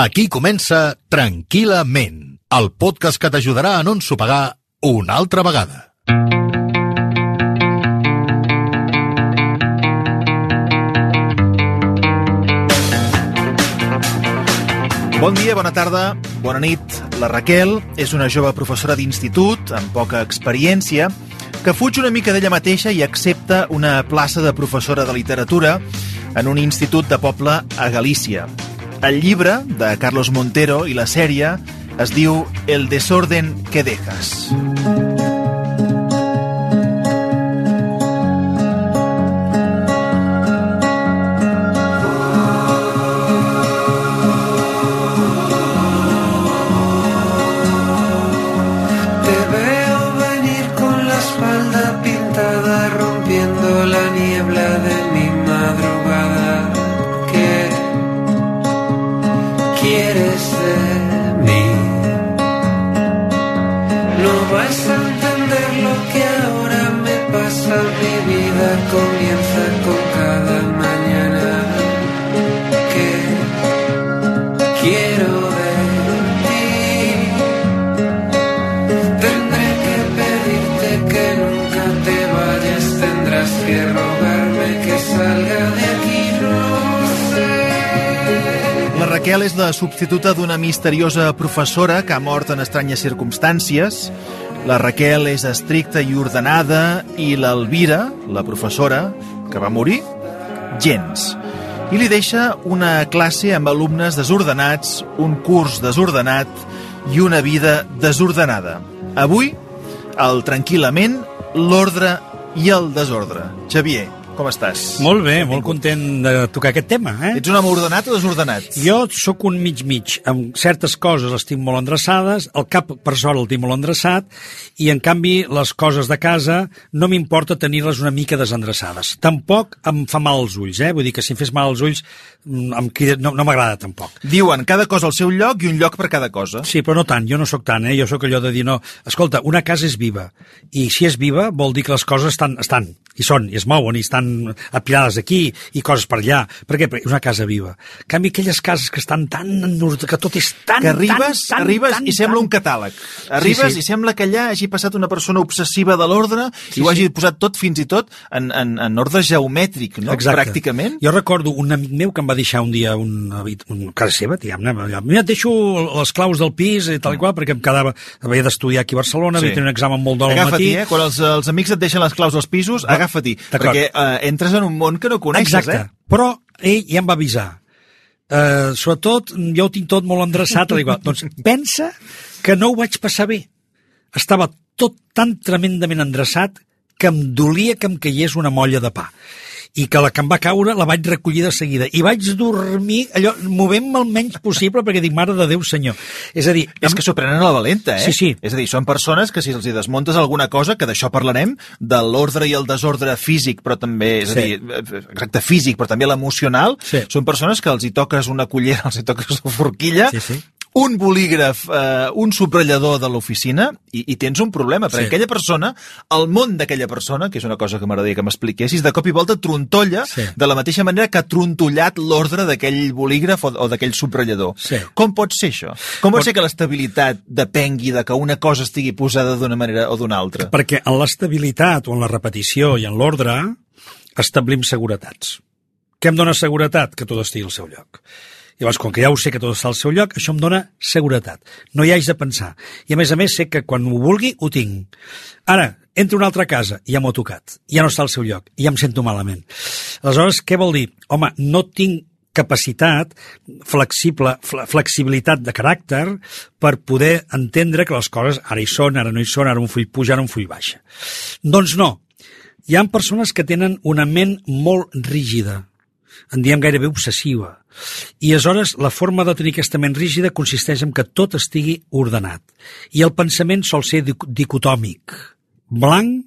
Aquí comença Tranquil·lament, el podcast que t'ajudarà a no ensopegar una altra vegada. Bon dia, bona tarda, bona nit. La Raquel és una jove professora d'institut amb poca experiència que fuig una mica d'ella mateixa i accepta una plaça de professora de literatura en un institut de poble a Galícia. El llibre de Carlos Montero i la sèrie es diu El desorden que dejas. Vida comienza con cada mañana. ¿Qué quiero de ti? Tendré que pedirte que nunca te vayas, tendrás que rogarme que salga de aquí, no sé. La Raquel és la substituta d'una misteriosa professora que ha mort en estranyes circumstàncies. La Raquel és estricta i ordenada i l'Elvira, la professora, que va morir, gens. I li deixa una classe amb alumnes desordenats, un curs desordenat i una vida desordenada. Avui, el tranquil·lament, l'ordre i el desordre. Xavier, com estàs? Molt bé, molt content de tocar aquest tema, eh? Ets un home ordenat o desordenat? Jo sóc un mig-mig. Amb certes coses les tinc molt endreçades, el cap, per sort, el tinc molt endreçat, i, en canvi, les coses de casa no m'importa tenir-les una mica desendreçades. Tampoc em fa mal als ulls, eh? Vull dir que si em fes mal als ulls mm, em crida, no, no m'agrada tampoc. Diuen cada cosa al seu lloc i un lloc per cada cosa. Sí, però no tant, jo no sóc tant, eh? Jo sóc allò de dir, no, escolta, una casa és viva, i si és viva vol dir que les coses estan, estan i són, i es mouen, i estan apilades aquí, i coses per allà. Per què? Perquè és una casa viva. En canvi, aquelles cases que estan tan... que tot és tan... que arribes, tan, tan, arribes tan, i sembla tan... un catàleg. Arribes sí. i sembla que allà hagi passat una persona obsessiva de l'ordre Sí, i ho hagi sí. posat tot fins i tot en, en, en ordre geomètric, no? Exacte. Pràcticament. Jo recordo un amic meu que em va deixar un dia una, habit- un, casa seva, diguem-ne, mira, et deixo les claus del pis i tal i qual, perquè em quedava, havia d'estudiar aquí a Barcelona, Sí. havia de tenir un examen molt d'hora al matí. eh? Quan els, els amics et deixen les claus dels pisos, agafa-t'hi. Perquè eh, entres en un món que no coneixes, Exacte. eh? Però ell ja em va avisar. Uh, sobretot, jo ho tinc tot molt endreçat. tal i qual. doncs pensa que no ho vaig passar bé. Estava tot tan tremendament endreçat que em dolia que em caigués una molla de pa i que la que em va caure la vaig recollir de seguida i vaig dormir allò movent-me el menys possible perquè dic, mare de Déu senyor és a dir, És que s'ho prenen a la valenta, eh? Sí, sí. És a dir, són persones que si els hi desmuntes alguna cosa, que d'això parlarem, de l'ordre i el desordre físic, però també, és a Sí. dir, exacte, físic, però també l'emocional, Sí. són persones que els hi toques una cullera, els hi toques una forquilla, Sí, sí. Un bolígraf, eh, un subratllador de l'oficina i, i tens un problema, perquè Sí. aquella persona, el món d'aquella persona, que és una cosa que m'agradaria que m'expliquessis, de cop i volta trontolla Sí. de la mateixa manera que ha trontollat l'ordre d'aquell bolígraf o, o d'aquell subratllador. Sí. Com pot ser això? Com pot ser que l'estabilitat depengui de que una cosa estigui posada d'una manera o d'una altra? Perquè en l'estabilitat o en la repetició i en l'ordre establim seguretats. Què em dona seguretat? Que tot estigui al seu lloc. Llavors, com que ja ho sé que tot està al seu lloc, això em dona seguretat. No hi haig de pensar. I a més a més sé que quan ho vulgui, ho tinc. Ara, entro a una altra casa i ja m'ho tocat. Ja no està al seu lloc. Ja em sento malament. Aleshores, què vol dir? Home, no tinc capacitat flexible, fle- flexibilitat de caràcter per poder entendre que les coses ara hi són, ara no hi són, ara un full puja, ara un full baixa. Doncs no. Hi ha persones que tenen una ment molt rígida, en diem gairebé obsessiva. I aleshores la forma de tenir aquesta ment rígida consisteix en que tot estigui ordenat. I el pensament sol ser dic- dicotòmic. Blanc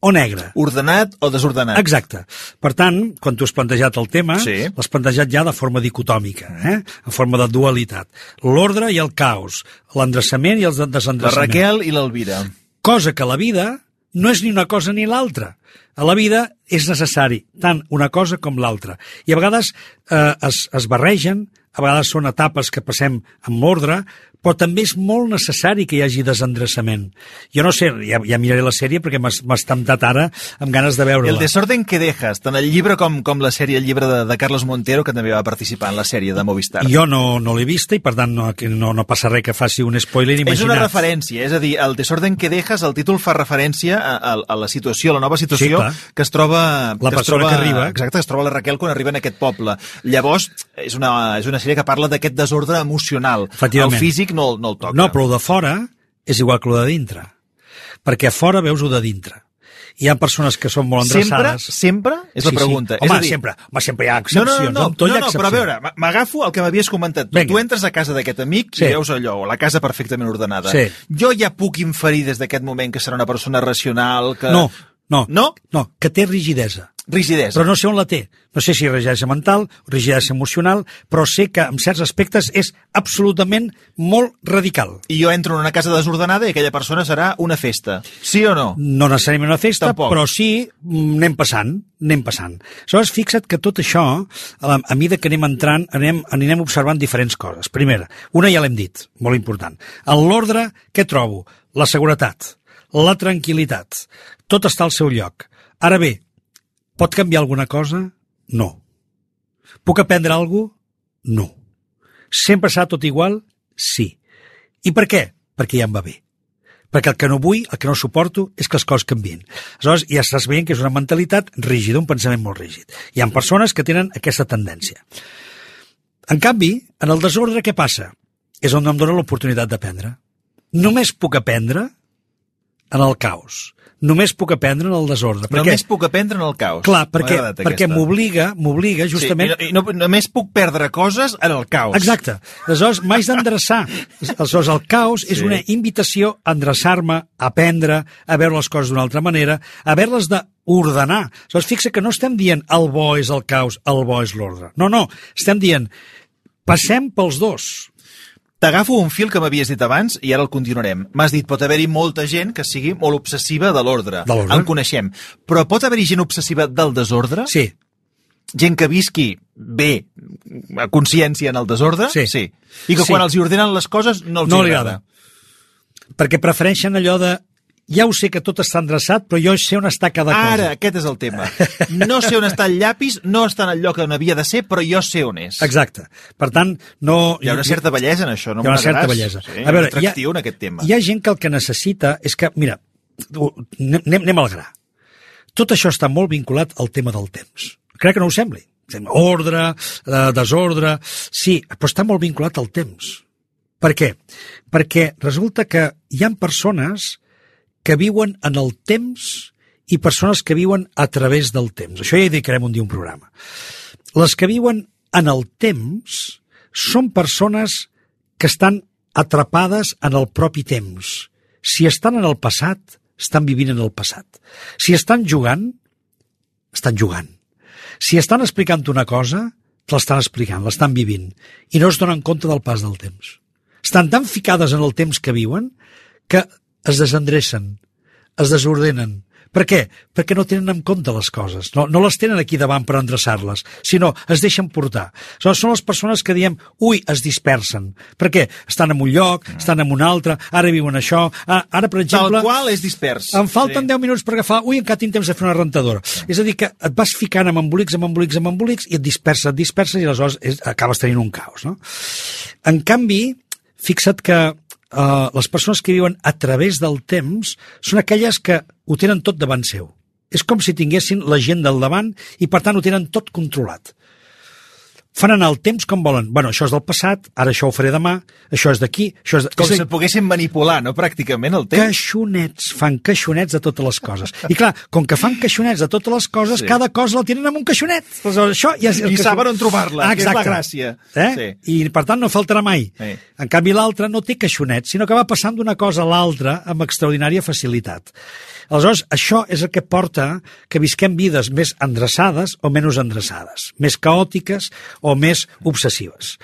o negre. Ordenat o desordenat? Exacte. Per tant, quan tu has plantejat el tema, Sí. l'has plantejat ja de forma dicotòmica, eh? en forma de dualitat. L'ordre i el caos, l'endreçament i el La desendreçament. Raquel i l'Elvira. Cosa que la vida no és ni una cosa ni l'altra. A la vida és necessari tant una cosa com l'altra. I a vegades eh, es, es barregen, a vegades són etapes que passem amb ordre, però també és molt necessari que hi hagi desendreçament. Jo no sé, ja, ja miraré la sèrie perquè m'has temptat ara amb ganes de veure-la. El desorden que dejas, tant el llibre com, com la sèrie, el llibre de, de Carlos Montero, que també va participar en la sèrie de Movistar. Jo no, no l'he vista i per tant no, no, no passa res que faci un spoiler És imagina't. una referència, és a dir, el desorden que dejas, el títol fa referència a, a, a la situació, a la nova situació clar. que es troba... La que es troba, que arriba. Exacte, es troba la Raquel quan arriba en aquest poble. Llavors, és una, és una sèrie que parla d'aquest desordre emocional. El físic no, el- no el toca. No, però el de fora és igual que el de dintre. Perquè a fora veus el de dintre. Hi ha persones que són molt Sempre, endreçades. sempre? És la pregunta. Home, és a dir, sempre, home, sempre hi ha No, excepcions. no, no, no, no, hi ha no però a veure, m'agafo el que m'havies comentat. Tu, tu entres a casa d'aquest amic Sí. i veus allò, la casa perfectament ordenada. Sí. Jo ja puc inferir des d'aquest moment que serà una persona racional, que... No, no, No? no, que té rigidesa. Rigidesa. Però no sé on la té. No sé si rigidesa mental, rigidesa emocional, però sé que en certs aspectes és absolutament molt radical. I jo entro en una casa desordenada i aquella persona serà una festa. Sí o no? No necessàriament una festa, Tampoc. però sí mm, anem passant, anem passant. Aleshores, fixa't que tot això, a, la, a mesura que anem entrant, anem, anirem observant diferents coses. Primera, una ja l'hem dit, molt important. En l'ordre, què trobo? La seguretat, la tranquil·litat, tot està al seu lloc. Ara bé, pot canviar alguna cosa? No. Puc aprendre alguna cosa? No. Sempre serà tot igual? Sí. I per què? Perquè ja em va bé perquè el que no vull, el que no suporto, és que les coses canvien. Aleshores, ja estàs veient que és una mentalitat rígida, un pensament molt rígid. Hi ha persones que tenen aquesta tendència. En canvi, en el desordre, què passa? És on em dóna l'oportunitat d'aprendre. Només puc aprendre en el caos. Només puc aprendre en el desordre. Per Només puc aprendre en el caos. Clar, perquè, perquè m'obliga, m'obliga justament... Sí, i no, i no, només puc perdre coses en el caos. Exacte. Aleshores, m'haig d'endreçar. Aleshores, el caos és Sí. una invitació a endreçar-me, a aprendre, a veure les coses d'una altra manera, a haver-les d'ordenar. Aleshores, fixa que no estem dient el bo és el caos, el bo és l'ordre. No, no, estem dient passem pels dos. T'agafo un fil que m'havies dit abans i ara el continuarem. M'has dit, pot haver-hi molta gent que sigui molt obsessiva de l'ordre. En coneixem. Però pot haver-hi gent obsessiva del desordre? Sí, Gent que visqui bé, a consciència en el desordre? Sí. sí. I que Sí. quan els hi ordenen les coses no els no agrada. agrada. Perquè prefereixen allò de ja ho sé que tot està endreçat, però jo sé on està cada cosa. Ara, aquest és el tema. No sé on està el llapis, no està en el lloc on havia de ser, però jo sé on és. Exacte. Per tant, no... Hi ha una certa bellesa en això, no hi ha una certa bellesa. Sí, a veure, és atractiu en aquest tema. Hi ha gent que el que necessita és que, mira, anem, anem al gra. Tot això està molt vinculat al tema del temps. Crec que no ho sembli. Ordre, eh, desordre... Sí, però està molt vinculat al temps. Per què? Perquè resulta que hi han persones que viuen en el temps i persones que viuen a través del temps. Això ja hi dedicarem un dia un programa. Les que viuen en el temps són persones que estan atrapades en el propi temps. Si estan en el passat, estan vivint en el passat. Si estan jugant, estan jugant. Si estan explicant una cosa, te l'estan explicant, l'estan vivint, i no es donen compte del pas del temps. Estan tan ficades en el temps que viuen que es desendrecen, es desordenen. Per què? Perquè no tenen en compte les coses. No, no les tenen aquí davant per endreçar-les, sinó es deixen portar. Aleshores, són les persones que diem, ui, es dispersen. Per què? Estan en un lloc, estan en un altre, ara viuen això, ah, ara, per Tal exemple... qual és dispers. Em falten Sí. 10 minuts per agafar... Ui, encara tinc temps de fer una rentadora. És a dir, que et vas ficant amb embolics, amb embolics, amb embolics, i et dispersa, et dispersa, i aleshores és, acabes tenint un caos, no? En canvi, fixa't que uh, les persones que viuen a través del temps són aquelles que ho tenen tot davant seu. És com si tinguessin la gent del davant i, per tant, ho tenen tot controlat. Fan anar el temps com volen. Bueno, això és del passat, ara això ho faré demà, això és d'aquí, això és... De... Com és si et poguessin manipular, no?, pràcticament, el temps. caixonets, fan caixonets de totes les coses. I clar, com que fan caixonets de totes les coses, Sí. cada cosa la tenen en un caixonet. Aleshores, això ja és el I caixonet. saben on trobar-la, que és la gràcia. Eh? Sí. I per tant no faltarà mai. Sí. En canvi l'altre no té caixonet, sinó que va passant d'una cosa a l'altra amb extraordinària facilitat. Aleshores, això és el que porta que visquem vides més endreçades o menys endreçades, més caòtiques o més obsessives.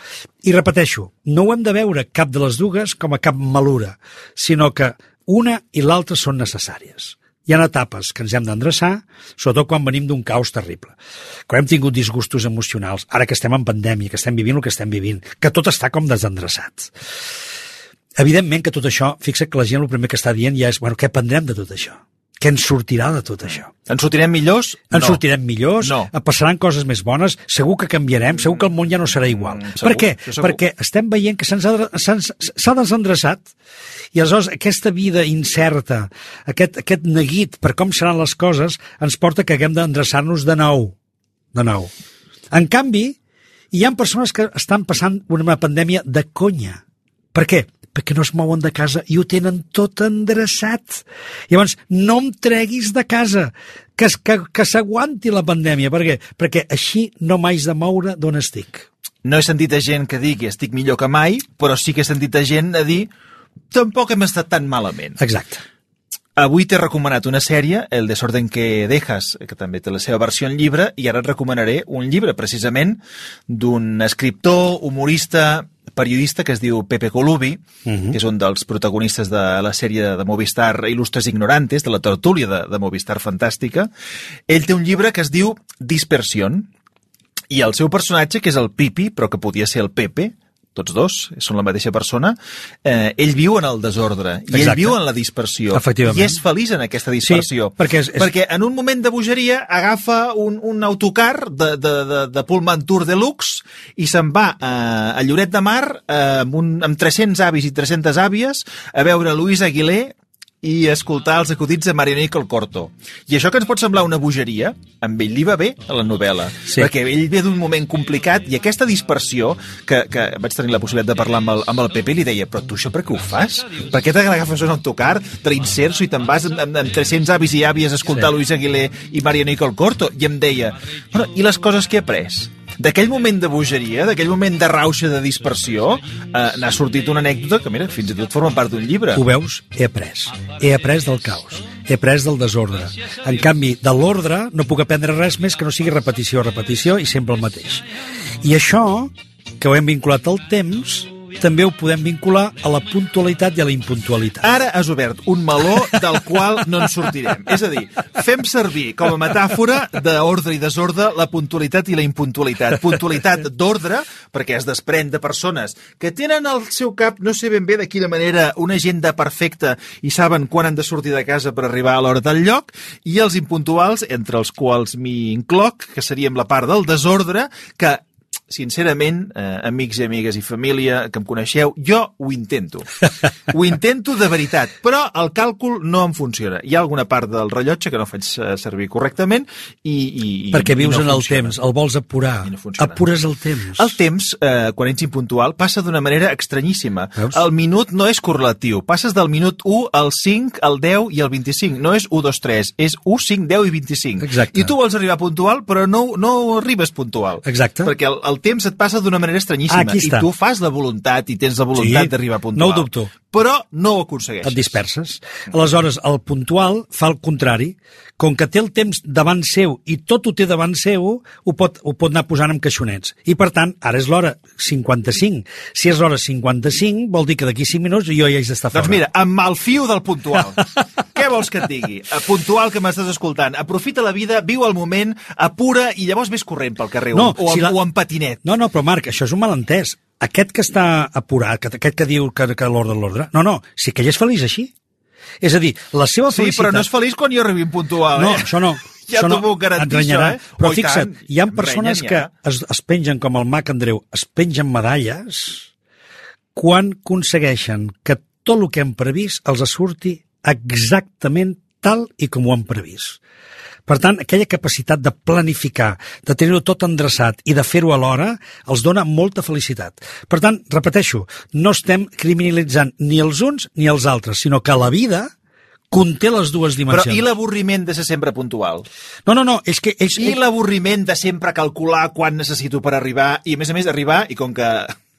I repeteixo, no ho hem de veure cap de les dues com a cap malura, sinó que una i l'altra són necessàries. hi ha etapes que ens hem d'endreçar, sobretot quan venim d'un caos terrible. Quan hem tingut disgustos emocionals, ara que estem en pandèmia, que estem vivint el que estem vivint, que tot està com desendreçat. Evidentment que tot això, fixa que la gent el primer que està dient ja és, bueno, què prendrem de tot això? Què ens sortirà de tot això? Ens sortirem millors? Ens no. sortirem millors, No. passaran coses més bones, segur que canviarem, segur que el món ja no serà igual. Mm, segur, per què? segur. Perquè estem veient que s'ha desendreçat i aleshores aquesta vida incerta, aquest, aquest neguit per com seran les coses, ens porta que haguem d'endreçar-nos de nou. De nou. En canvi, hi ha persones que estan passant una pandèmia de conya. Per què? Perquè no es mouen de casa i ho tenen tot endreçat. Llavors, no em treguis de casa, que, que, que s'aguanti la pandèmia. Per què? Perquè així no m'haig de moure d'on estic. No he sentit a gent que digui estic millor que mai, però sí que he sentit a gent a dir tampoc hem estat tan malament. Exacte. Avui t'he recomanat una sèrie, El desorden que dejas, que també té la seva versió en llibre, i ara et recomanaré un llibre, precisament, d'un escriptor, humorista, periodista que es diu Pepe Colubi, uh -huh. que és un dels protagonistes de la sèrie de Movistar Il·lustres ignorantes, de la tertúlia de, de Movistar Fantàstica. Ell té un llibre que es diu Dispersión, i el seu personatge, que és el Pipi, però que podia ser el Pepe, tots dos, són la mateixa persona, eh, ell viu en el desordre, i ell Exacte. viu en la dispersió, i és feliç en aquesta dispersió. Sí, perquè és- és- perquè en un moment de bogeria agafa un, un autocar de, de, de, de Pullman Tour Deluxe i se'n va a, a Lloret de Mar eh, amb, un, amb 300 avis i 300 àvies a veure Luis Aguilé i escoltar els acudits de Marianico el Corto. I això que ens pot semblar una bogeria, amb ell li va bé a la novel·la, Sí. perquè ell ve d'un moment complicat i aquesta dispersió, que, que vaig tenir la possibilitat de parlar amb el, amb el Pepe, li deia, però tu això per què ho fas? Per què t'agafes un autocar, te l'inserso i te'n vas amb, amb, amb 300 avis i àvies a escoltar Sí. Luis Aguilé i Marianico el Corto? I em deia, bueno, i les coses que he après? D'aquell moment de bogeria, d'aquell moment de rauxa de dispersió, eh, n'ha sortit una anècdota que, mira, fins i tot forma part d'un llibre. Ho veus? He après. He après del caos. He après del desordre. En canvi, de l'ordre no puc aprendre res més que no sigui repetició, repetició i sempre el mateix. I això, que ho hem vinculat al temps, també ho podem vincular a la puntualitat i a la impuntualitat. Ara has obert un meló del qual no en sortirem. És a dir, fem servir com a metàfora d'ordre i desordre la puntualitat i la impuntualitat. Puntualitat d'ordre, perquè es desprèn de persones que tenen al seu cap, no sé ben bé de quina manera, una agenda perfecta i saben quan han de sortir de casa per arribar a l'hora del lloc, i els impuntuals, entre els quals m'hi incloc, que seríem la part del desordre, que sincerament, eh, amics i amigues i família que em coneixeu, jo ho intento. ho intento de veritat, però el càlcul no em funciona. Hi ha alguna part del rellotge que no faig eh, servir correctament i, i, i Perquè i vius no en el funciona. temps, el vols apurar. I no funciona. Apures el temps. El temps, eh, quan ets impuntual, passa d'una manera estranyíssima. Veus? El minut no és correlatiu. Passes del minut 1 al 5, al 10 i al 25. No és 1, 2, 3. És 1, 5, 10 i 25. Exacte. I tu vols arribar puntual, però no, no arribes puntual. Exacte. Perquè el, el temps et passa d'una manera estranyíssima. Aquí està. I tu fas la voluntat i tens la voluntat Sí, d'arribar puntual. no ho dubto. Però no ho aconsegueixes. et disperses. Aleshores, el puntual fa el contrari. Com que té el temps davant seu i tot ho té davant seu, ho pot, ho pot anar posant en caixonets. I, per tant, ara és l'hora 55. Si és l'hora 55, vol dir que d'aquí 5 minuts jo ja haig d'estar fora. Doncs mira, em malfio del puntual. Què vols que et digui? Eh, Puntual que m'estàs escoltant. Aprofita la vida, viu el moment, apura i llavors ves corrent pel carrer No, o, o, si la- o en patinet. No, no, però Marc, això és un malentès. Aquest que està apurat, que- aquest que diu que, que l'ordre l'ordre, no, no, si que ell és feliç així. És a dir, la seva Sí, felicitat... però no és feliç quan jo arribi puntual, No, eh? això no. Ja t'ho no, puc garantir, això, eh? Però Oh, i fixa't, tant. hi ha persones renyen, que ja. es, es pengen, com el Mac Andreu, es pengen medalles quan aconsegueixen que tot el que hem previst els surti exactament tal i com ho han previst. Per tant, aquella capacitat de planificar, de tenir-ho tot endreçat i de fer-ho alhora, els dona molta felicitat. Per tant, repeteixo, no estem criminalitzant ni els uns ni els altres, sinó que la vida conté les dues Però dimensions. i l'avorriment de ser sempre puntual? No, no, no, és que ells... I l'avorriment de sempre calcular quan necessito per arribar i, a més a més, arribar i com que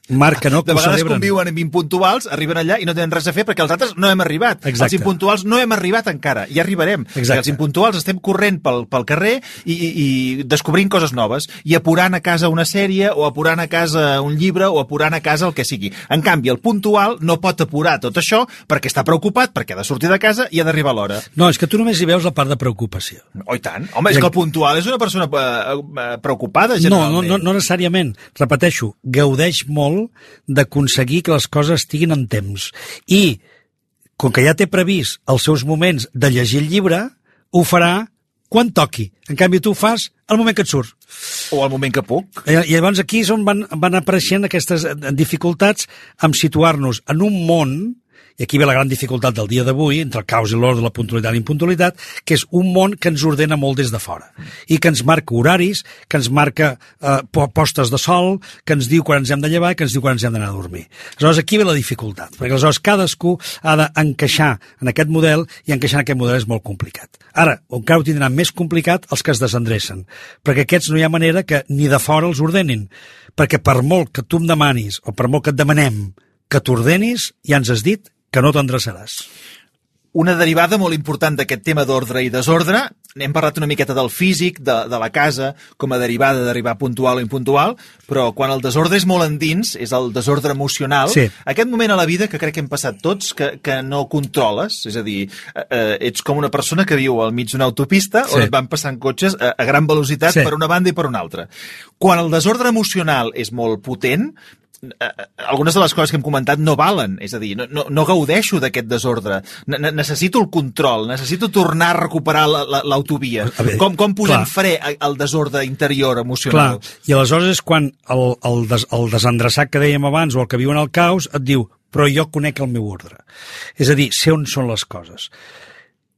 Marc que no, que de vegades celebren. conviuen amb impuntuals, arriben allà i no tenen res a fer perquè els altres no hem arribat. Exacte. Els impuntuals no hem arribat encara, i arribarem. Exacte. Els impuntuals estem corrent pel, pel carrer i, i, i descobrint coses noves, i apurant a casa una sèrie, o apurant a casa un llibre, o apurant a casa el que sigui. En canvi, el puntual no pot apurar tot això perquè està preocupat, perquè ha de sortir de casa i ha d'arribar a l'hora. No, és que tu només hi veus la part de preocupació. Oh, i tant. Home, és que el puntual és una persona eh, eh, preocupada, No, generalment. no, no, no necessàriament. Repeteixo, gaudeix molt d'aconseguir que les coses estiguin en temps. I, com que ja té previst els seus moments de llegir el llibre, ho farà quan toqui. En canvi, tu ho fas al moment que et surt. O al moment que puc. I, I llavors aquí és on van, van apareixent aquestes dificultats amb situar-nos en un món i aquí ve la gran dificultat del dia d'avui, entre el caos i l'ordre, la puntualitat i l'impuntualitat, que és un món que ens ordena molt des de fora i que ens marca horaris, que ens marca eh, po- postes de sol, que ens diu quan ens hem de llevar i que ens diu quan ens hem d'anar a dormir. Aleshores, aquí ve la dificultat, perquè aleshores cadascú ha d'encaixar en aquest model i encaixar en aquest model és molt complicat. Ara, encara ho tindran més complicat els que es desendrecen, perquè aquests no hi ha manera que ni de fora els ordenin, perquè per molt que tu em demanis o per molt que et demanem que t'ordenis, ja ens has dit que no t'endreçaràs. Una derivada molt important d'aquest tema d'ordre i desordre, n'hem parlat una miqueta del físic, de, de la casa, com a derivada d'arribar puntual o impuntual, però quan el desordre és molt endins, és el desordre emocional, Sí. aquest moment a la vida que crec que hem passat tots, que, que no controles, és a dir, eh, eh, ets com una persona que viu al mig d'una autopista Sí. on et van passant cotxes a, a gran velocitat Sí. per una banda i per una altra. Quan el desordre emocional és molt potent, algunes de les coses que hem comentat no valen, és a dir, no, no, no gaudeixo d'aquest desordre. Ne- ne- necessito el control, necessito tornar a recuperar la- la- l'autovia. A veure, Com, com posem clar. fre al desordre interior Clar, emocional? i aleshores és quan el, el, des, el desendreçat que dèiem abans o el que viu en el caos et diu però jo conec el meu ordre. És a dir, sé on són les coses.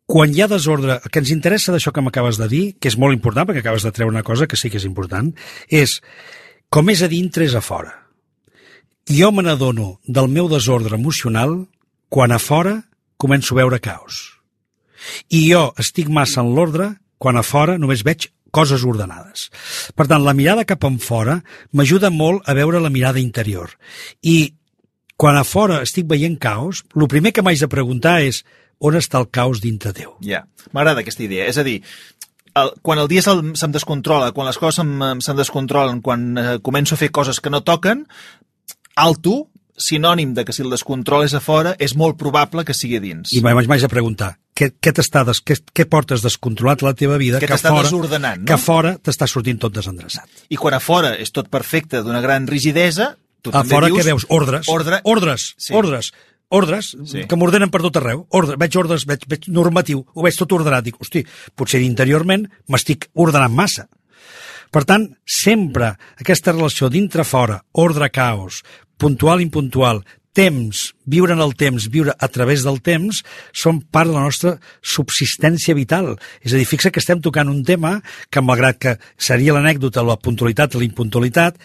Quan hi ha desordre, el que ens interessa d'això que m'acabes de dir, que és molt important, perquè acabes de treure una cosa que sí que és important, és com és a dintre és a fora. Jo me n'adono del meu desordre emocional quan a fora començo a veure caos. I jo estic massa en l'ordre quan a fora només veig coses ordenades. Per tant, la mirada cap en fora m'ajuda molt a veure la mirada interior. I quan a fora estic veient caos, el primer que m'haig de preguntar és on està el caos dintre teu? Ja, m'agrada aquesta idea. És a dir, el, quan el dia se'm descontrola, quan les coses se'm, se'm descontrolen, quan eh, començo a fer coses que no toquen, alto, sinònim de que si el descontrol és a fora, és molt probable que sigui a dins. I m'haig m'haig de preguntar, què, què, des, què, què portes descontrolat a la teva vida que a t'està fora, desordenant, no? que a fora t'està sortint tot desendreçat? I quan a fora és tot perfecte, d'una gran rigidesa, tu A fora dius... què veus? Ordres. Ordre. Ordres. Sí. Ordres. Ordres Sí. que m'ordenen per tot arreu. Ordre, veig ordres, veig, veig normatiu, ho veig tot ordenat. Dic, hosti, potser interiorment m'estic ordenant massa. Per tant, sempre aquesta relació dintre-fora, ordre-caos, puntual-impuntual, temps, viure en el temps, viure a través del temps, són part de la nostra subsistència vital. És a dir, fixa que estem tocant un tema que, malgrat que seria l'anècdota, la puntualitat i la impuntualitat,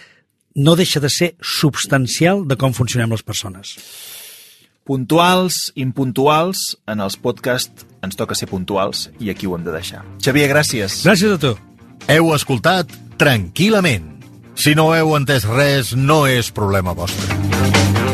no deixa de ser substancial de com funcionem les persones. Puntuals, impuntuals, en els podcasts ens toca ser puntuals i aquí ho hem de deixar. Xavier, gràcies. Gràcies a tu. Heu escoltat Tranquil·lament. Si no heu entès res, no és problema vostre.